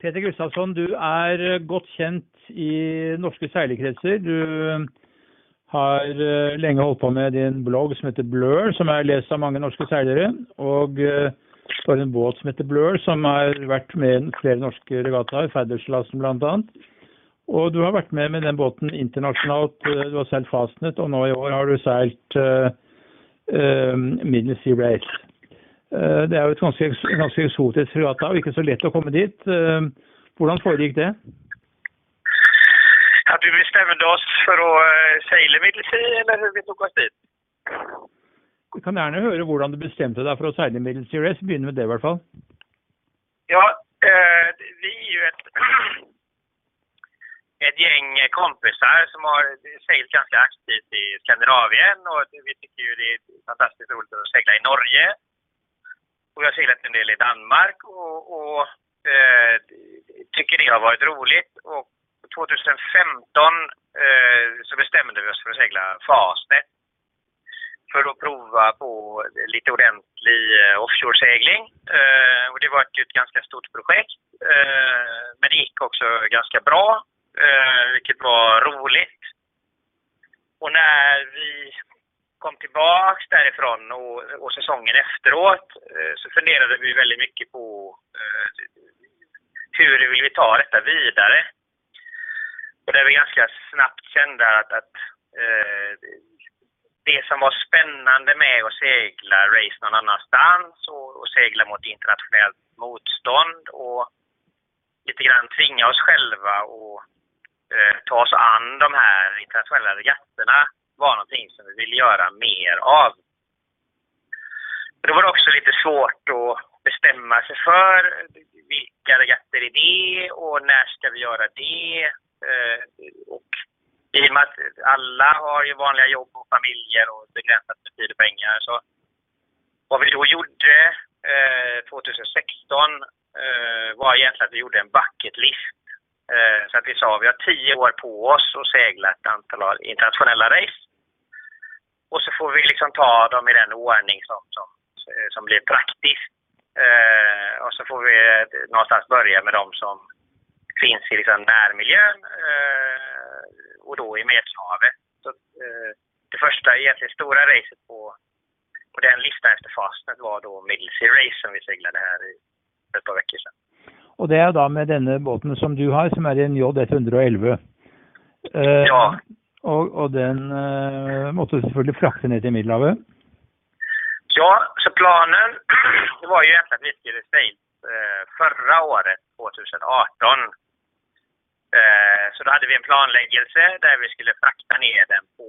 Peter Gustavsson, du är eh, godt kjent i norske seilerkretser. Du eh, har eh, länge lenge holdt på med din blogg som heter Blur, som er lest av mange norske seilere. Og du har en båt som heter Blur, som har vært med i flere norske regattaer, Faddersklassen bl.a. Og du har vært med med den båten internasjonalt. Du har seilt Fastnet, og nå i år har du seilt uh, uh, Middle Sea Race. Eh, det er jo et ganske, ganske eksotisk regatta og ikke så lett å komme dit. Eh, hvordan foregikk det? At vi bestemte oss for å eh, seile Middelsea, eller hvordan vi tok oss dit? Vi kan gjerne høre hvordan du bestemte deg for å seile Middelsea Race. Begynne med det, i hvert fall. Ja, vi er jo et, et gjeng kompiser som har seilt ganske aktivt i Skandinavien. Og vi syns det er fantastisk rolig å seile i Norge. Och jag har seglat en del i Danmark och, och eh, tycker det har varit roligt. Och 2015 eh, så bestämde vi oss för att segla Fasnet För att prova på lite ordentlig eh, offshore-segling. Eh, och det var ett, ett ganska stort projekt. Eh, men det gick också ganska bra, eh, vilket var roligt. Och när vi kom tillbaks därifrån och, och säsongen efteråt eh, så funderade vi väldigt mycket på eh, hur vill vi ta detta vidare. Och där vi ganska snabbt kände att, att eh, det som var spännande med att segla race någon annanstans och, och segla mot internationellt motstånd och lite grann tvinga oss själva och eh, ta oss an de här internationella regatterna var någonting som vi ville göra mer av. Då var det också lite svårt att bestämma sig för vilka regatter är det och när ska vi göra det? Eh, och i och med att alla har ju vanliga jobb och familjer och begränsat med tid och pengar så vad vi då gjorde eh, 2016 eh, var egentligen att vi gjorde en bucket list. Så att vi sa att vi har tio år på oss att segla ett antal internationella race. Och så får vi liksom ta dem i den ordning som, som, som blir praktisk. Eh, och så får vi någonstans börja med de som finns i liksom närmiljön eh, och då i Medelhavet. Så, eh, det första egentligen stora racet på, på den listan efter Fastnet var då Middle Sea Race som vi seglade här i ett par veckor sedan. Och det är då med denna båten som du har, som är en J111. Eh, ja. Og, og den uh, måtte selvfølgelig frakte ned til Middelhavet? Ja, så planen var ju egentligen att vi skulle sejla eh, förra året, 2018. Eh, så då hade vi en planläggelse där vi skulle frakta ner den på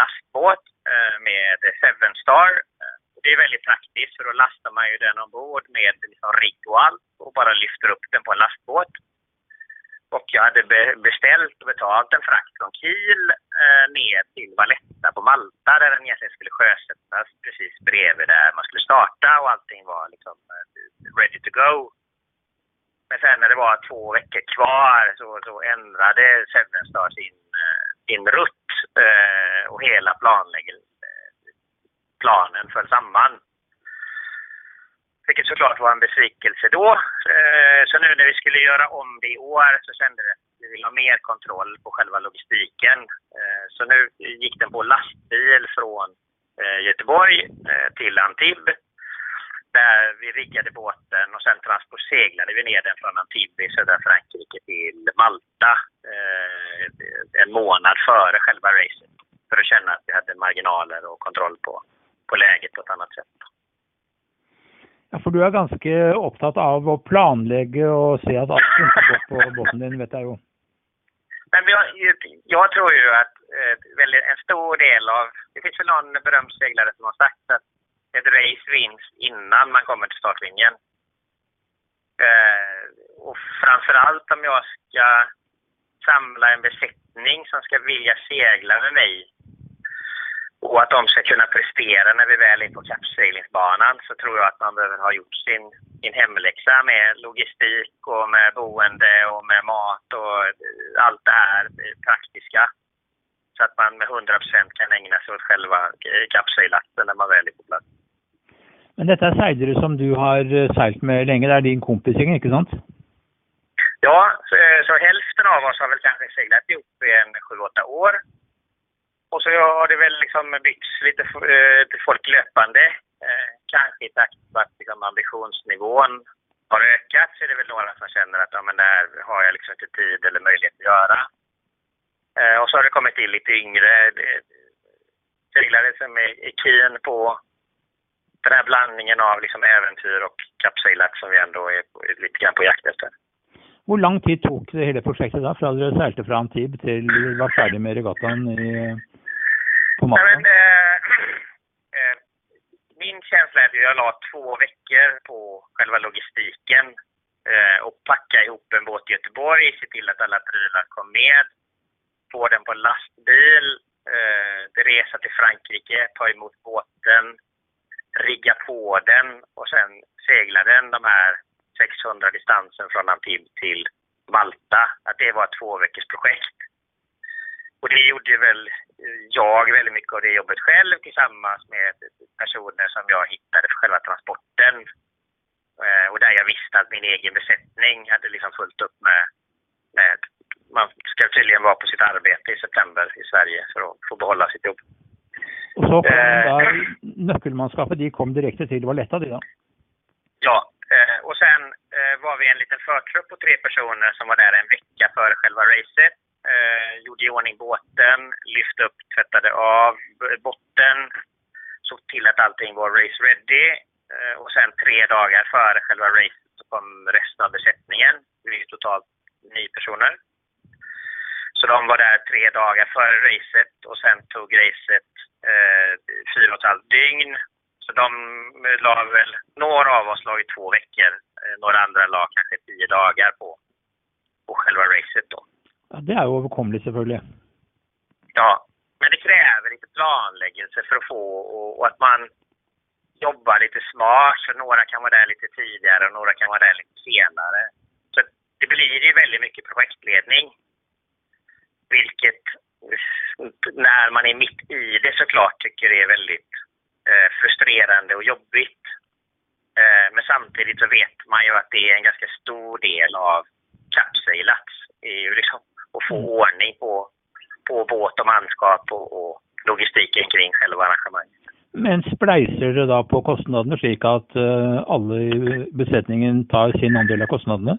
lastbåt eh, med Seven Star. Eh, det är väldigt praktiskt för då lastar man ju den ombord med liksom rigg och allt och bara lyfter upp den på en lastbåt. Och jag hade beställt och betalt en frakt från Kiel eh, ner till Valletta på Malta där den egentligen skulle sjösättas precis bredvid där man skulle starta och allting var liksom eh, ready to go. Men sen när det var två veckor kvar så, så ändrade Seven Star sin, eh, sin rutt eh, och hela planläggningen eh, planen föll samman. Vilket såklart var en besvikelse då. Eh, så nu när vi skulle göra om det i år så kände vi att vi vill ha mer kontroll på själva logistiken. Eh, så nu gick den på lastbil från eh, Göteborg till Antibes. Där vi riggade båten och sen transportseglade vi ner den från Antibes i södra Frankrike till Malta en månad före själva racet. För att känna att vi hade marginaler och kontroll på, på läget på ett annat sätt. Ja, For du er ganske opptatt av å planlegge och se att allt funker godt på båten din, vet jag jo. Men jag, jag tror ju att eh, en stor del av, det finns väl någon berömd seglare som har sagt att ett race vinns innan man kommer till startlinjen. Eh, och framförallt om jag ska samla en besättning som ska vilja segla med mig och att de ska kunna prestera när vi väl är på kappseglingsbanan så tror jag att man behöver ha gjort sin, sin hemläxa med logistik och med boende och med mat och allt det här praktiska. Så att man med 100% kan ägna sig åt själva kappseglatsen när man väl är på plats. Men detta är seilare som du har eh, seilt med länge, det är din kompisgäng, inte sant? Ja, så, eh, så hälften av oss har väl kanske seglat ihop i en sju, åtta år. Och så har det väl liksom byggts lite eh, till folk löpande. Eh, kanske i takt med att liksom, ambitionsnivån har ökat så är det väl några som känner att ja, men det här har jag liksom inte tid eller möjlighet att göra. Eh, och så har det kommit till lite yngre eh, seglare som är, är keen på den här blandningen av liksom äventyr och kappseglat som vi ändå är lite grann på jakt efter. Hur lång tid tog det hela projektet då, från att du seilte från Antibes till du var färdig med regattan i, på Malta? Nej, men, eh, eh, min känsla är att jag la två veckor på själva logistiken eh, och packa ihop en båt i Göteborg, se till att alla prylar kom med, få den på lastbil, eh, resa till Frankrike, ta emot båten, rigga på den och sen segla den de här 600 distansen från Antibes till Malta. Att det var ett två veckors projekt. Och det gjorde väl jag väldigt mycket av det jobbet själv tillsammans med personer som jag hittade för själva transporten. Eh, och där jag visste att min egen besättning hade liksom fullt upp med, med man ska tydligen vara på sitt arbete i september i Sverige för att få behålla sitt jobb. Och så kom eh, där, nyckelmanskapet, de kom direkt till, vad lättade det då? Ja, eh, och sen eh, var vi en liten förtrupp på tre personer som var där en vecka före själva racet. Eh, gjorde i ordning båten, lyfte upp, tvättade av botten, såg till att allting var race ready. Eh, och sen tre dagar före själva racet så kom resten av besättningen. Vi är totalt nio personer. Så de var där tre dagar före racet och sen tog racet eh, fyra och ett halvt dygn. Så de eh, la väl, några av oss la i två veckor, eh, några andra la kanske tio dagar på, på själva racet då. Ja, det är överkomligt selvfølgelig. Ja, men det kräver lite planläggelse för att få och, och, att man jobbar lite smart. Så några kan vara där lite tidigare och några kan vara där lite senare. Så det blir ju väldigt mycket projektledning. Vilket när man är mitt i det såklart tycker det är väldigt eh, frustrerande och jobbigt. Eh, men samtidigt så vet man ju att det är en ganska stor del av kappseglats få ordning på, på båt och manskap och, och logistiken kring själva arrangemanget. Men spleiser du då på kostnaderna så att uh, alla i besättningen tar sin andel av kostnaderna?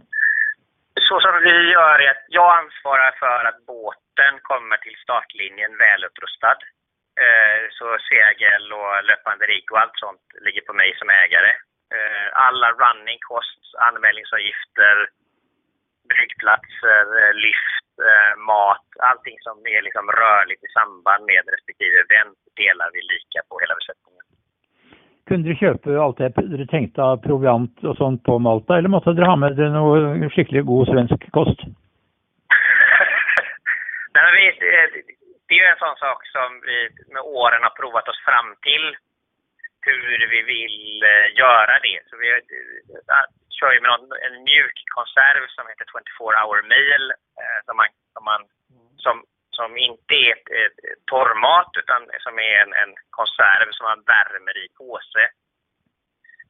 Så som vi gör är att jag ansvarar för att båten kommer till startlinjen välutrustad. Uh, så segel och löpande rigg och allt sånt ligger på mig som ägare. Uh, alla running costs, anmälningsavgifter, bryggplatser, lyft, eh, mat, allting som är liksom rörligt i samband med respektive event delar vi lika på hela besättningen. Kunde du köpa allt det du tänkte av proviant och sånt på Malta eller måste du ha med dig någon skickligt god svensk kost? Nej, men vi, det är ju en sån sak som vi med åren har provat oss fram till hur vi vill eh, göra det. Så vi kör ju med någon, en mjuk konserv som heter 24 hour meal eh, som, man, som, man, som, som inte är ett, ett, ett torrmat utan som är en, en konserv som man värmer i påse.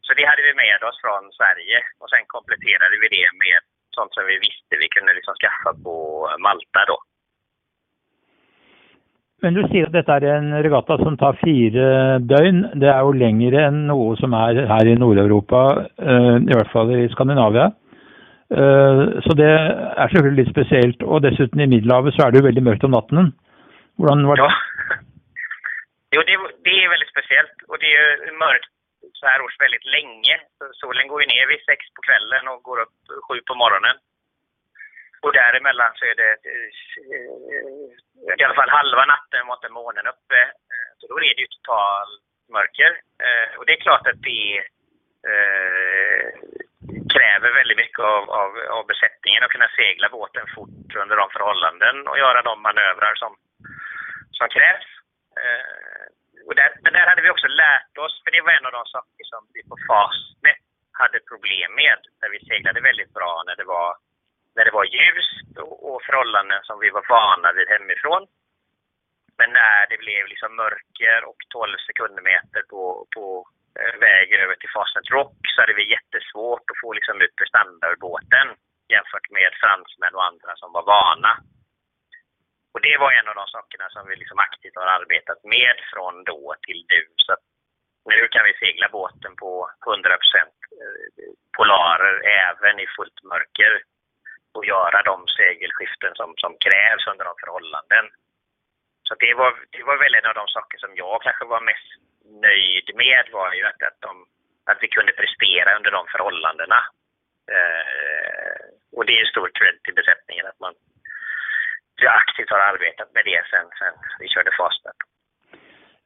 Så det hade vi med oss från Sverige och sen kompletterade vi det med sånt som vi visste vi kunde liksom skaffa på Malta då. Men du sier at dette er en regatta som tar fire døgn. Det er jo lengre enn noe som er her i Nord-Europa, eh, i hvert fall i Skandinavia. Eh, så det er selvfølgelig litt spesielt. Og dessuten i Middelhavet så er det jo veldig mørkt om natten. Hvordan var det? Ja. Jo, det, det är väldigt speciellt och det är mörkt så här års väldigt länge. Solen går ju ner vid sex på kvällen och går upp sju på morgonen. Och däremellan så är det eh, i alla fall halva natten var inte månen uppe. Eh, så då är det ju totalt mörker. Eh, och det är klart att det kräver väldigt mycket av, av, av besättningen att kunna segla båten fort under de förhållanden och göra de manövrar som, som krävs. Och där, men där hade vi också lärt oss, för det var en av de saker som vi på Fastnet hade problem med. Där vi seglade väldigt bra när det var när det var ljust och, och förhållanden som vi var vana vid hemifrån. Men när det blev liksom mörker och 12 sekundmeter på, på eh, väg över till Fastnet Rock så hade vi jättesvårt att få liksom ut prestanda ur båten jämfört med fransmän och andra som var vana. Och det var en av de sakerna som vi liksom aktivt har arbetat med från då till nu. Så nu kan vi segla båten på 100 eh, polarer även i fullt mörker och göra de segelskiften som, som krävs under de förhållanden. Så det var, det var väl en av de saker som jag kanske var mest nöjd med var ju att, att, de, att vi kunde prestera under de förhållandena. Eh, och det är stor cred till besättningen att man aktivt har arbetat med det sen, sen vi körde Fastback.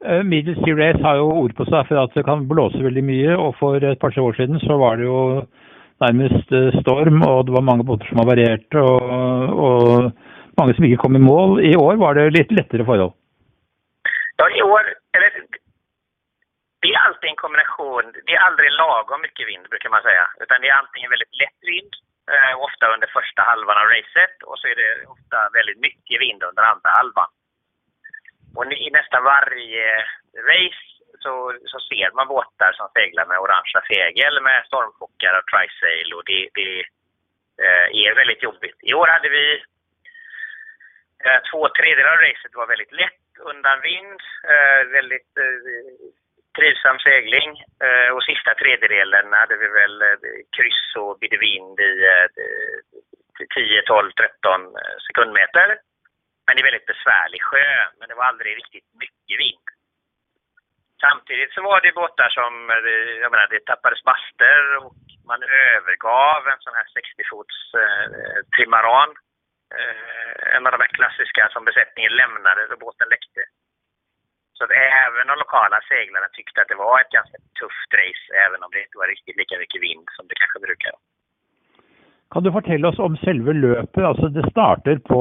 Eh, Middle Sea Race har jo ord på seg for at det kan blåse veldig mye. og For et par-tre år siden så var det jo nærmest eh, storm, og det var mange båter som havarerte. Og, og mange som ikke kom i mål. I år var det litt lettere forhold. Ja, i år, eller, det är alltid en kombination. Det är aldrig lagom mycket vind brukar man säga. Utan det är antingen väldigt lätt vind, ofte ofta under första halvan av racet och så är det ofta väldigt mycket vind under andra halvan. Och i nästan varje race så, så ser man båtar som seglar med orangea segel med stormfockar och trisail och det, det eh, är väldigt jobbigt. I år hade vi eh, två tredjedelar av racet var väldigt lätt undan vind, eh, väldigt eh, trivsam segling eh, och sista tredjedelen hade vi väl eh, kryss och bidde vind i 10, 12, 13 sekundmeter. Men det är väldigt besvärlig sjö, men det var aldrig riktigt mycket vind. Samtidigt så var det båtar som, eh, jag menar, det tappades master och man övergav en sån här 60-fots eh, trimaran. Eh, en av de här klassiska som besättningen lämnade då båten läckte. Så att även de lokala seglarna tyckte att det var ett ganska tufft race, även om det inte var riktigt lika mycket vind som det kanske brukar. Kan du berätta oss om själva löpet? Alltså Det startar på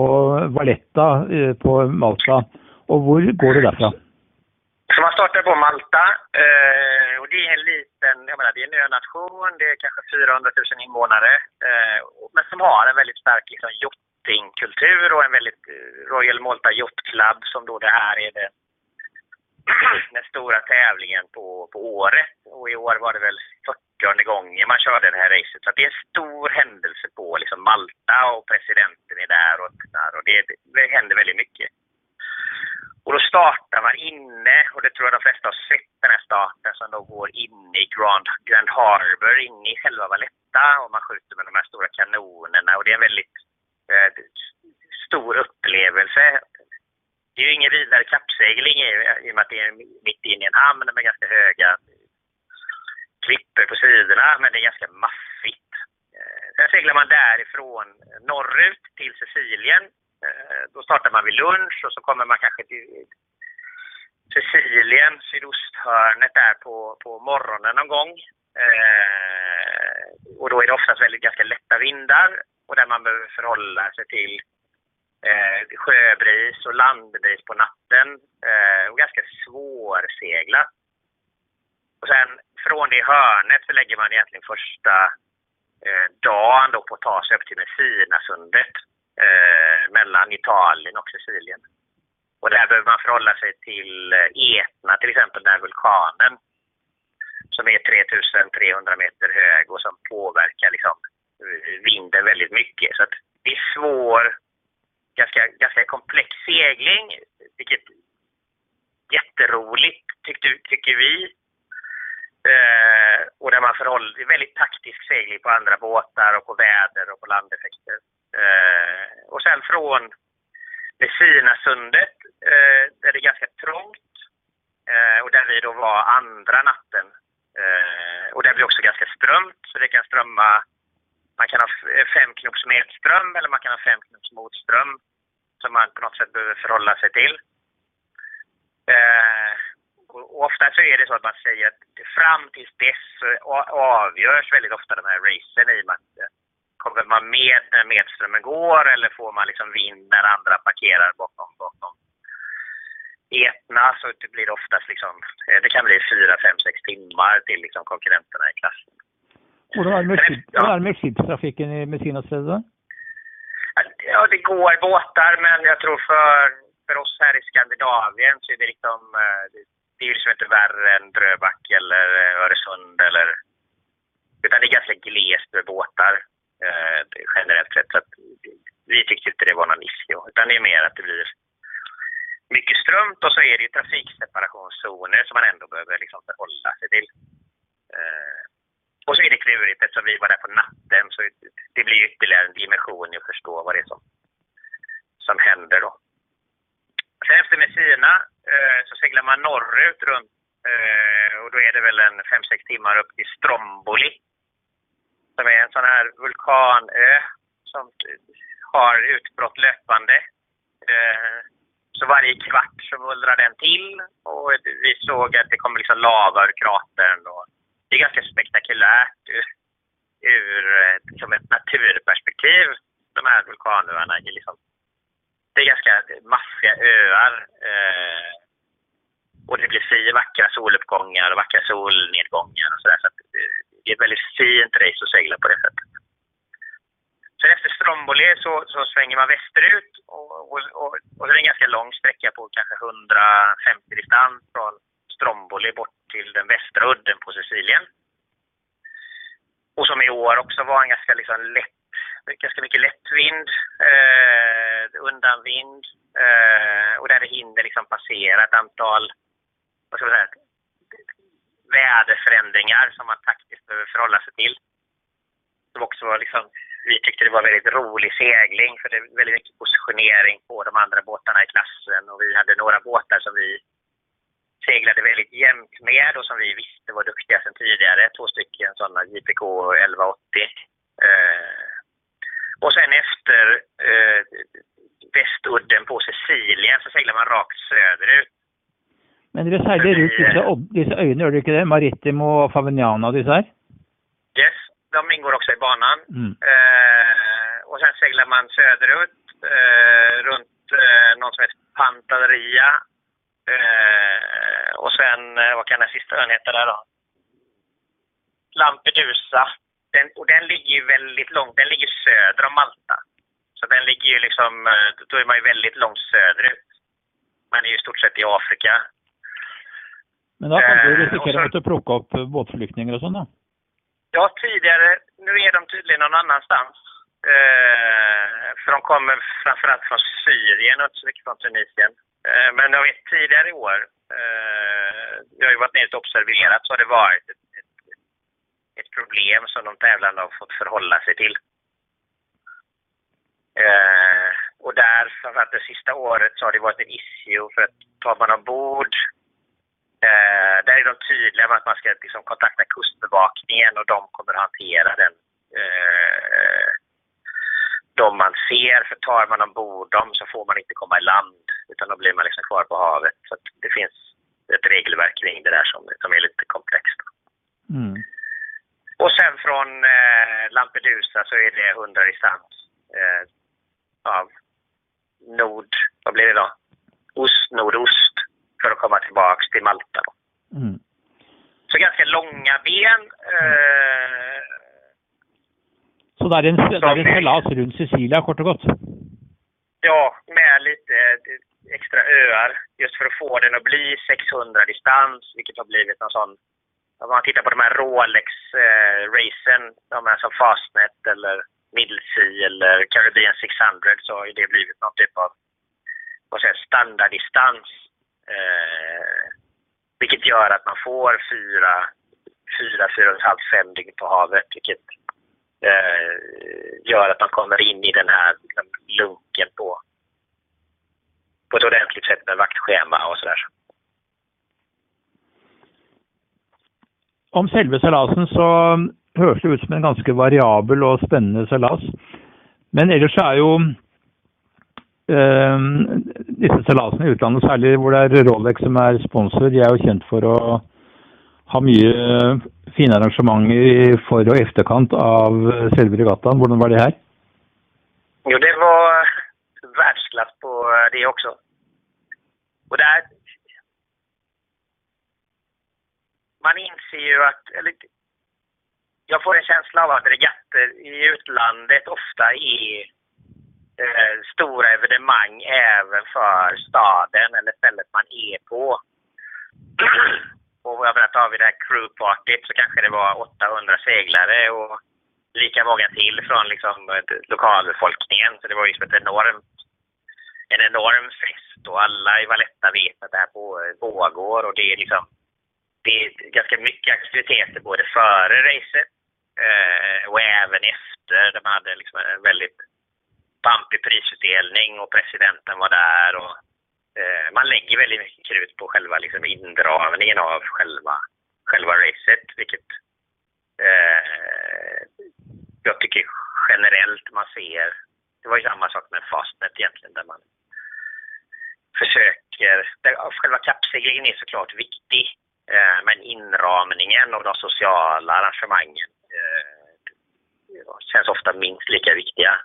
Valletta eh, på Malta. och var går det därifrån? Så man startar på Malta eh, och det är en liten, jag menar, det är en önation, det är kanske 400 000 invånare, eh, men som har en väldigt stark liksom, yachtingkultur och en väldigt eh, Royal Malta Yacht Club som då det här är det den stora tävlingen på, på året. Och i år var det väl 40 gången man körde det här racet. Så det är en stor händelse på liksom Malta och presidenten är där och, där, och det, det händer väldigt mycket. Startar man inne, och det tror jag de flesta har sett den här starten som då går inne i Grand, Grand Harbor, inne i själva Valletta och man skjuter med de här stora kanonerna och det är en väldigt eh, stor upplevelse det är ju ingen vidare kappsegling i, i och med att det är mitt inne i en hamn med ganska höga klippor på sidorna, men det är ganska maffigt. Eh, sen seglar man därifrån norrut till Sicilien. Eh, då startar man vid lunch och så kommer man kanske till Sicilien, sydosthörnet där på, på morgonen någon gång. Eh, och då är det oftast väldigt ganska lätta vindar och där man behöver förhålla sig till eh, sjöbris och landbris på natten eh, och ganska svårseglat. Och sen från det hörnet så lägger man egentligen första eh, dagen då på att ta sig upp till Messinasundet eh, mellan Italien och Sicilien. Och där behöver man förhålla sig till eh, Etna, till exempel den här vulkanen som är 3300 meter hög och som påverkar liksom, eh, vinden väldigt mycket. Så att det är svår ganska, ganska komplex segling, vilket jätteroligt tyckte, tycker vi. Eh, och där man förhåller, det är väldigt taktisk segling på andra båtar och på väder och på landeffekter. Eh, och sen från Messinasundet, eh, där det är ganska trångt eh, och där vi då var andra natten. Eh, och där blir också ganska strömt, så det kan strömma man kan ha eh, fem knops medström eller man kan ha fem knops motström som man på något sätt behöver förhålla sig till. Eh, och ofta så är det så att man säger att fram tills dess avgörs väldigt ofta de här racen i och med att eh, kommer man med när medströmmen går eller får man liksom vind när andra parkerar bakom, bakom Etna så det blir oftast liksom, eh, det kan bli fyra, fem, sex timmar till liksom konkurrenterna i klassen. Er det med, skip, ja. med i Messinastredet? Ja, det går båtar, men jag tror för, för oss här i Skandinavien så är det liksom, eh, det är liksom inte värre än Dröback eller eh, Öresund eller... Utan det är ganska glest med båtar eh, generellt inte det var någon issue. Utan det är mer att det blir mycket strömt och så är det ju trafikseparationszoner som man ändå behöver liksom förhålla sig till. Eh, och så är det klurigt eftersom vi var där på natten så det blir ytterligare en dimension i att förstå vad det är som, som händer då. Sen efter Messina eh, så seglar man norrut runt eh, och då är det väl en 5-6 timmar upp till Stromboli. Som är en sån här vulkanö som har utbrott löpande. Eh, så varje kvart så mullrar den till och vi såg att det kom liksom lava ur kratern. Och det är ganska spektakulärt ur, ur liksom ett naturperspektiv. De här vulkanöarna är liksom det är ganska maffiga öar. Eh, och det blir vackra soluppgångar och vackra solnedgångar och sådär. Så, så det är ett väldigt fint race att segla på det sättet. Sen efter Stromboli så, så svänger man västerut och, och, och, och det är det en ganska lång sträcka på kanske 150 distans från Stromboli bort till den västra udden på Sicilien. Och som i år också var en ganska liksom lätt ganska mycket lättvind, eh, undanvind eh, och där det hinner liksom passera ett antal vad ska man säga, väderförändringar som man taktiskt behöver förhålla sig till. Som också var liksom, vi tyckte det var väldigt rolig segling för det är väldigt mycket positionering på de andra båtarna i klassen och vi hade några båtar som vi seglade väldigt jämnt med och som vi visste var duktiga sedan tidigare. Två stycken sådana JPK 1180. Eh, och sen efter eh, västudden på Sicilien så seglar man rakt söderut. Men dere seiler ut disse, disse øyene, gjør dere ikke det? Maritimo og Favignana disse her? Yes, de ingår också i banan. Mm. Eh, och sen seglar man söderut eh, runt eh, någon som heter Pantaria. Eh, och sen, eh, vad kan den sista ön heta där då? Lampedusa. Den, och den ligger ju väldigt långt, den ligger söder om Malta. Så den ligger ju liksom, eh, då är man ju väldigt långt söderut. Man är ju i stort sett i Afrika. Men då kan du risikera eh, att plocka upp båtflyktingar och sådana? Ja, tidigare, nu är de tydligen någon annanstans. Eh, för de kommer framförallt från Syrien och inte så mycket från Tunisien. Eh, men jag vet tidigare i år, eh, jag har ju varit nere och observerat, så har det varit ett ett problem som de tävlande har fått förhålla sig till. Eh, och där, framförallt det sista året, så har det varit en issue för att tar man ombord eh, där är de tydliga med att man ska liksom, kontakta Kustbevakningen och de kommer att hantera den eh, de man ser, för tar man ombord dem så får man inte komma i land utan då blir man liksom kvar på havet. Så det finns ett regelverk kring det där som, som är lite komplext. Mm. Och sen från eh, Lampedusa så är det 100 distans eh, av nord, vad blir det då? Ost, nordost för att komma tillbaks till Malta. Då. Mm. Så ganska långa ben. Eh, så det är en, det är en seilas runt Sicilia kort och gott? Ja, med lite extra öar just för att få den att bli 600 distans, vilket har blivit en sån om man tittar på de här Rolex-racen, eh, de här som Fastnet eller Middlesea eller Caribbean 600 så har det blivit någon typ av vad säger, standarddistans. Eh, vilket gör att man får fyra, fyra, fyra och ett halvt, fem dygn på havet. Vilket eh, gör att man kommer in i den här liksom, lunken på, på ett ordentligt sätt med vaktschema och sådär. om selve seilasen så høres det ut som en ganske variabel og spennende seilas. Men ellers så er jo disse seilasene i utlandet, særlig hvor det er Rolex som er sponsor, de er jo kjent for å ha mye fine arrangementer for og efterkant av eh, selve regattaen. Hvordan var det her? Jo, det var eh, världsklass på eh, det också. Och där, man inser ju att, eller, jag får en känsla av att regatter i utlandet ofta är eh, stora evenemang även för staden eller stället man är på. och jag menar, tar vi det här crewpartyt så kanske det var 800 seglare och lika många till från liksom, eh, lokalbefolkningen. Så det var ju som ett enormt, en enorm fest och alla i Valletta vet att det här pågår eh, och det är liksom det är ganska mycket aktiviteter både före racet eh, och även efter. De hade liksom en väldigt pampig prisutdelning och presidenten var där. Och, eh, man lägger väldigt mycket krut på själva liksom, indragningen av själva, själva racet, vilket eh, jag tycker generellt man ser. Det var ju samma sak med Fastnet egentligen, där man försöker... Själva kappseglingen är såklart viktig, eh, men inramningen av de sociala arrangemangen eh, känns ofta minst lika viktiga.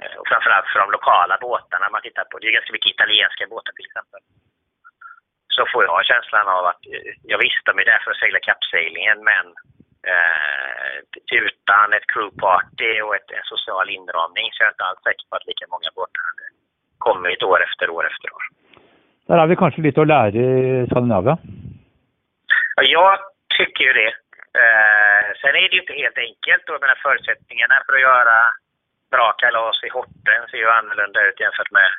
Eh, och framförallt för de lokala båtarna man tittar på. Det är ganska mycket italienska båtar till exempel. Så får jag känslan av att, eh, jag visste de är där för att segla kappseglingen men eh, utan ett crewparty och ett, en social inramning så är jag inte alls säker på att lika många båtar hade kommit år efter år efter år. Där har vi kanske lite att lära i Skandinavien? Ja, jag tycker ju det. Eh, sen är det ju inte helt enkelt och de förutsättningarna för att göra bra kalas i Horten ser ju annorlunda ut jämfört med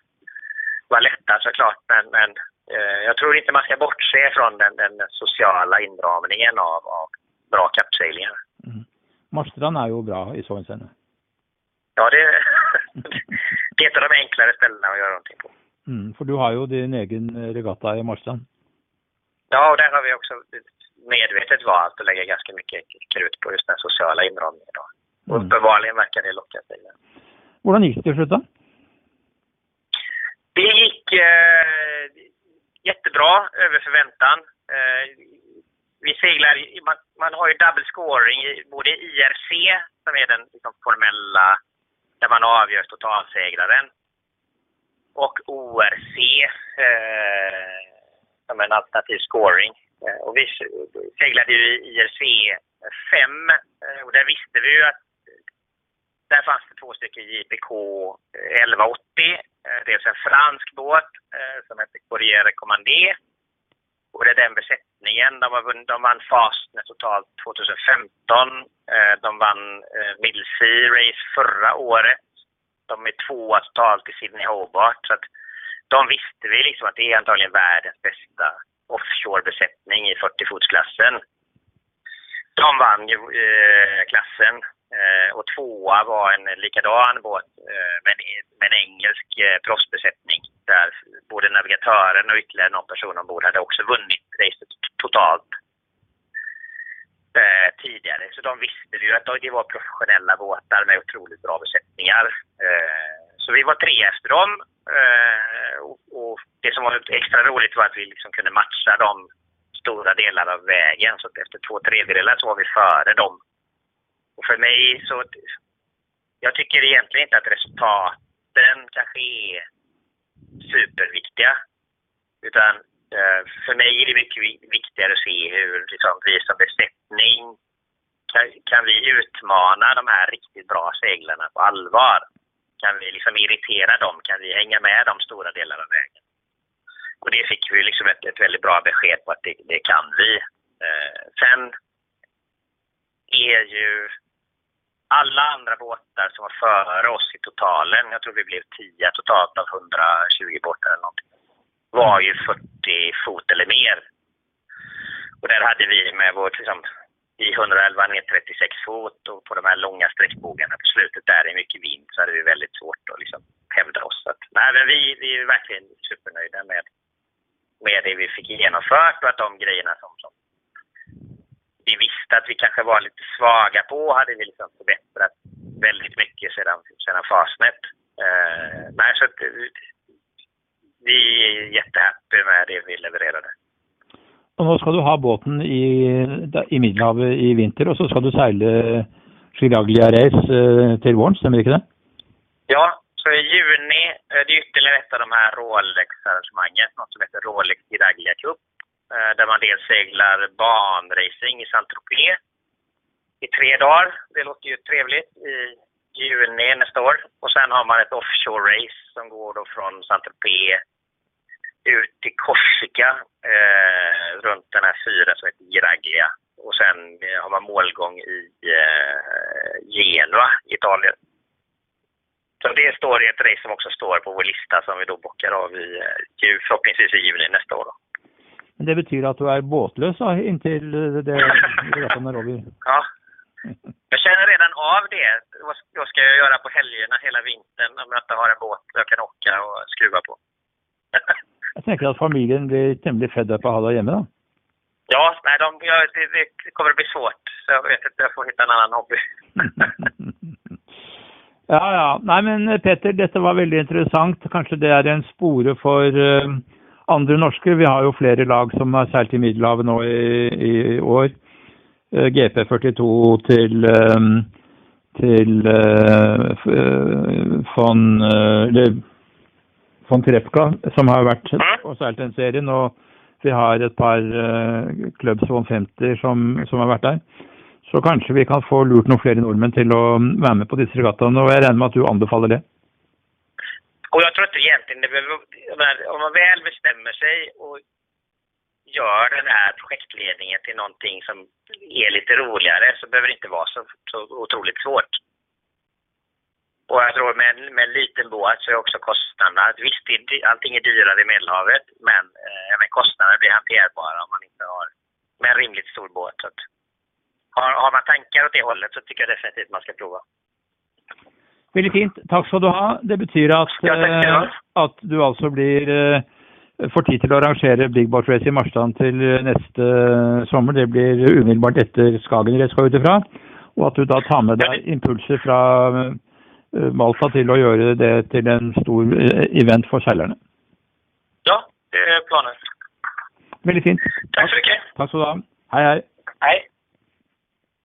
Valletta såklart. Men, men eh, jag tror inte man ska bortse från den, den sociala inramningen av, av bra kappseglingar. Mm. Marstrand är ju bra i så hänseende. Ja, det, det är ett av de enklare ställena att göra någonting på. Mm, för du har ju din egen regatta i Marstrand. Ja, och där har vi också medvetet valt att lägga ganska mycket krut på just den sociala inramningen. Då. Mm. uppenbarligen verkar det locka sig. Hur gick det då? Det gick eh, jättebra, över förväntan. Eh, vi seglar, man, man, har ju double scoring i både IRC, som är den liksom, formella, där man avgör totalsegraren, och ORC, eh, som en alternativ scoring. Eh, och vi seglade ju i IRC 5 eh, och där visste vi ju att där fanns det två stycken JPK 1180. Eh, dels en fransk båt eh, som hette Courrier Commandé. Och det är den besättningen. De, var, de vann Fastnet totalt 2015. Eh, de vann Middle Sea Race förra året. De är tvåa totalt i Sydney Hobart. Så att de visste vi liksom att det är antagligen världens bästa offshore-besättning i 40-fotsklassen. De vann ju eh, klassen tvåa var en likadan båt eh, e- med, en engelsk eh, proffsbesättning där både navigatören och ytterligare någon person ombord hade också vunnit racet totalt eh, tidigare. Så de visste ju att det var professionella båtar med otroligt bra besättningar. Eh, så vi var tre efter dem. Eh, och, och, det som var extra roligt var att vi liksom kunde matcha dem stora delar av vägen. Så efter två tredjedelar så var vi före dem och för mig så... Jag tycker egentligen inte att resultaten kanske är superviktiga. Utan eh, för mig är det mycket viktigare att se hur liksom, vi som besättning kan, kan vi utmana de här riktigt bra seglarna på allvar. Kan vi liksom irritera dem? Kan vi hänga med dem stora delar av vägen? Och det fick vi liksom ett, ett väldigt bra besked på att det, det kan vi. Eh, sen är ju alla andra båtar som var före oss i totalen, jag tror vi blev 10 totalt av 120 båtar eller någonting, var ju 40 fot eller mer. Och där hade vi med vårt liksom, i 111 ner 36 fot och på de här långa sträckbågarna på slutet där är mycket vind så hade vi väldigt svårt att liksom hävda oss. Så att, nej, men vi, vi är verkligen supernöjda med, med det vi fick genomfört och att de grejerna som, som vi visste att vi kanske var lite svaga på hade vi liksom förbättrat väldigt mycket sedan, sedan Fastnet. Eh, nej, så att, vi är jättehappy med det vi levererade. Och nu ska du ha båten i, i Middelhavet i vinter och så ska du segla Giraglia Race eh, till våren, stämmer inte det? Ja, så i juni, eh, det är ytterligare ett av de här Rolex-arrangemangen, något som heter Rolex Giraglia Cup. Eh, där man dels seglar banracing i Saint-Tropez i tre dagar. Det låter ju trevligt i juni nästa år. Och sen har man ett offshore-race som går då från Saint-Tropez ut till Korsika eh, runt den här fyren som heter Giraglia. Och sen eh, har man målgång i eh, det står i ett race som också står på vår lista som vi då bockar av i, eh, förhoppningsvis i juni nästa år. Då. Men det betyder att du är båtlös intill det regatta Nairobi? Ja. Jag känner redan av det. Vad ska jag göra på helgerna hela vintern om jag inte har en båt jag kan åka och skruva på? jag tänker att familjen blir tämligen fed upp att ha dig hemma då? Ja, nej, de, ja, det, det kommer att bli svårt. Så jag vet inte, jag får hitta en annan hobby. ja, ja. Nej, men Petter, detta var väldigt intressant. Kanske det är en spore för uh, andra norske. Vi har ju flera lag som har seilt i Middelhavet nu i, i år. GP42 till um, till uh, von, uh, von Trepka, som har varit og och seilt den serien. Og vi har ett par uh, Clubs 150 som, som har varit där. Så kanske vi kan få lurt noen fler norrmän til att mm, vara med på disse regattaene. Och jag regner med att du anbefaler det. Och jag tror inte egentligen det behöver, om man väl bestämmer sig och gör den här projektledningen till någonting som är lite roligare så behöver det inte vara så, så otroligt svårt. Och jag tror med en, med en liten båt så är också kostnaderna, visst är, allting är dyrare i Medelhavet men, eh, kostnaderna blir hanterbara om man inte har med en rimligt stor båt. Så att, har, har man tankar åt det hållet så tycker jag definitivt man ska prova. Väldigt fint. Tack ska du ha. Det betyder att, eh, att du alltså blir eh, får tid till att arrangera Big Boat Race i Marstrand till nästa sommar. Det blir omedelbart efter Skagen ska utifrån. Och att du då tar med dig impulser från eh, Malta till att göra det till en stor eh, event för säljarna. Ja, det är planen. Väldigt fint. Tack så mycket. Tack så du ha. Hej, hej. Hej.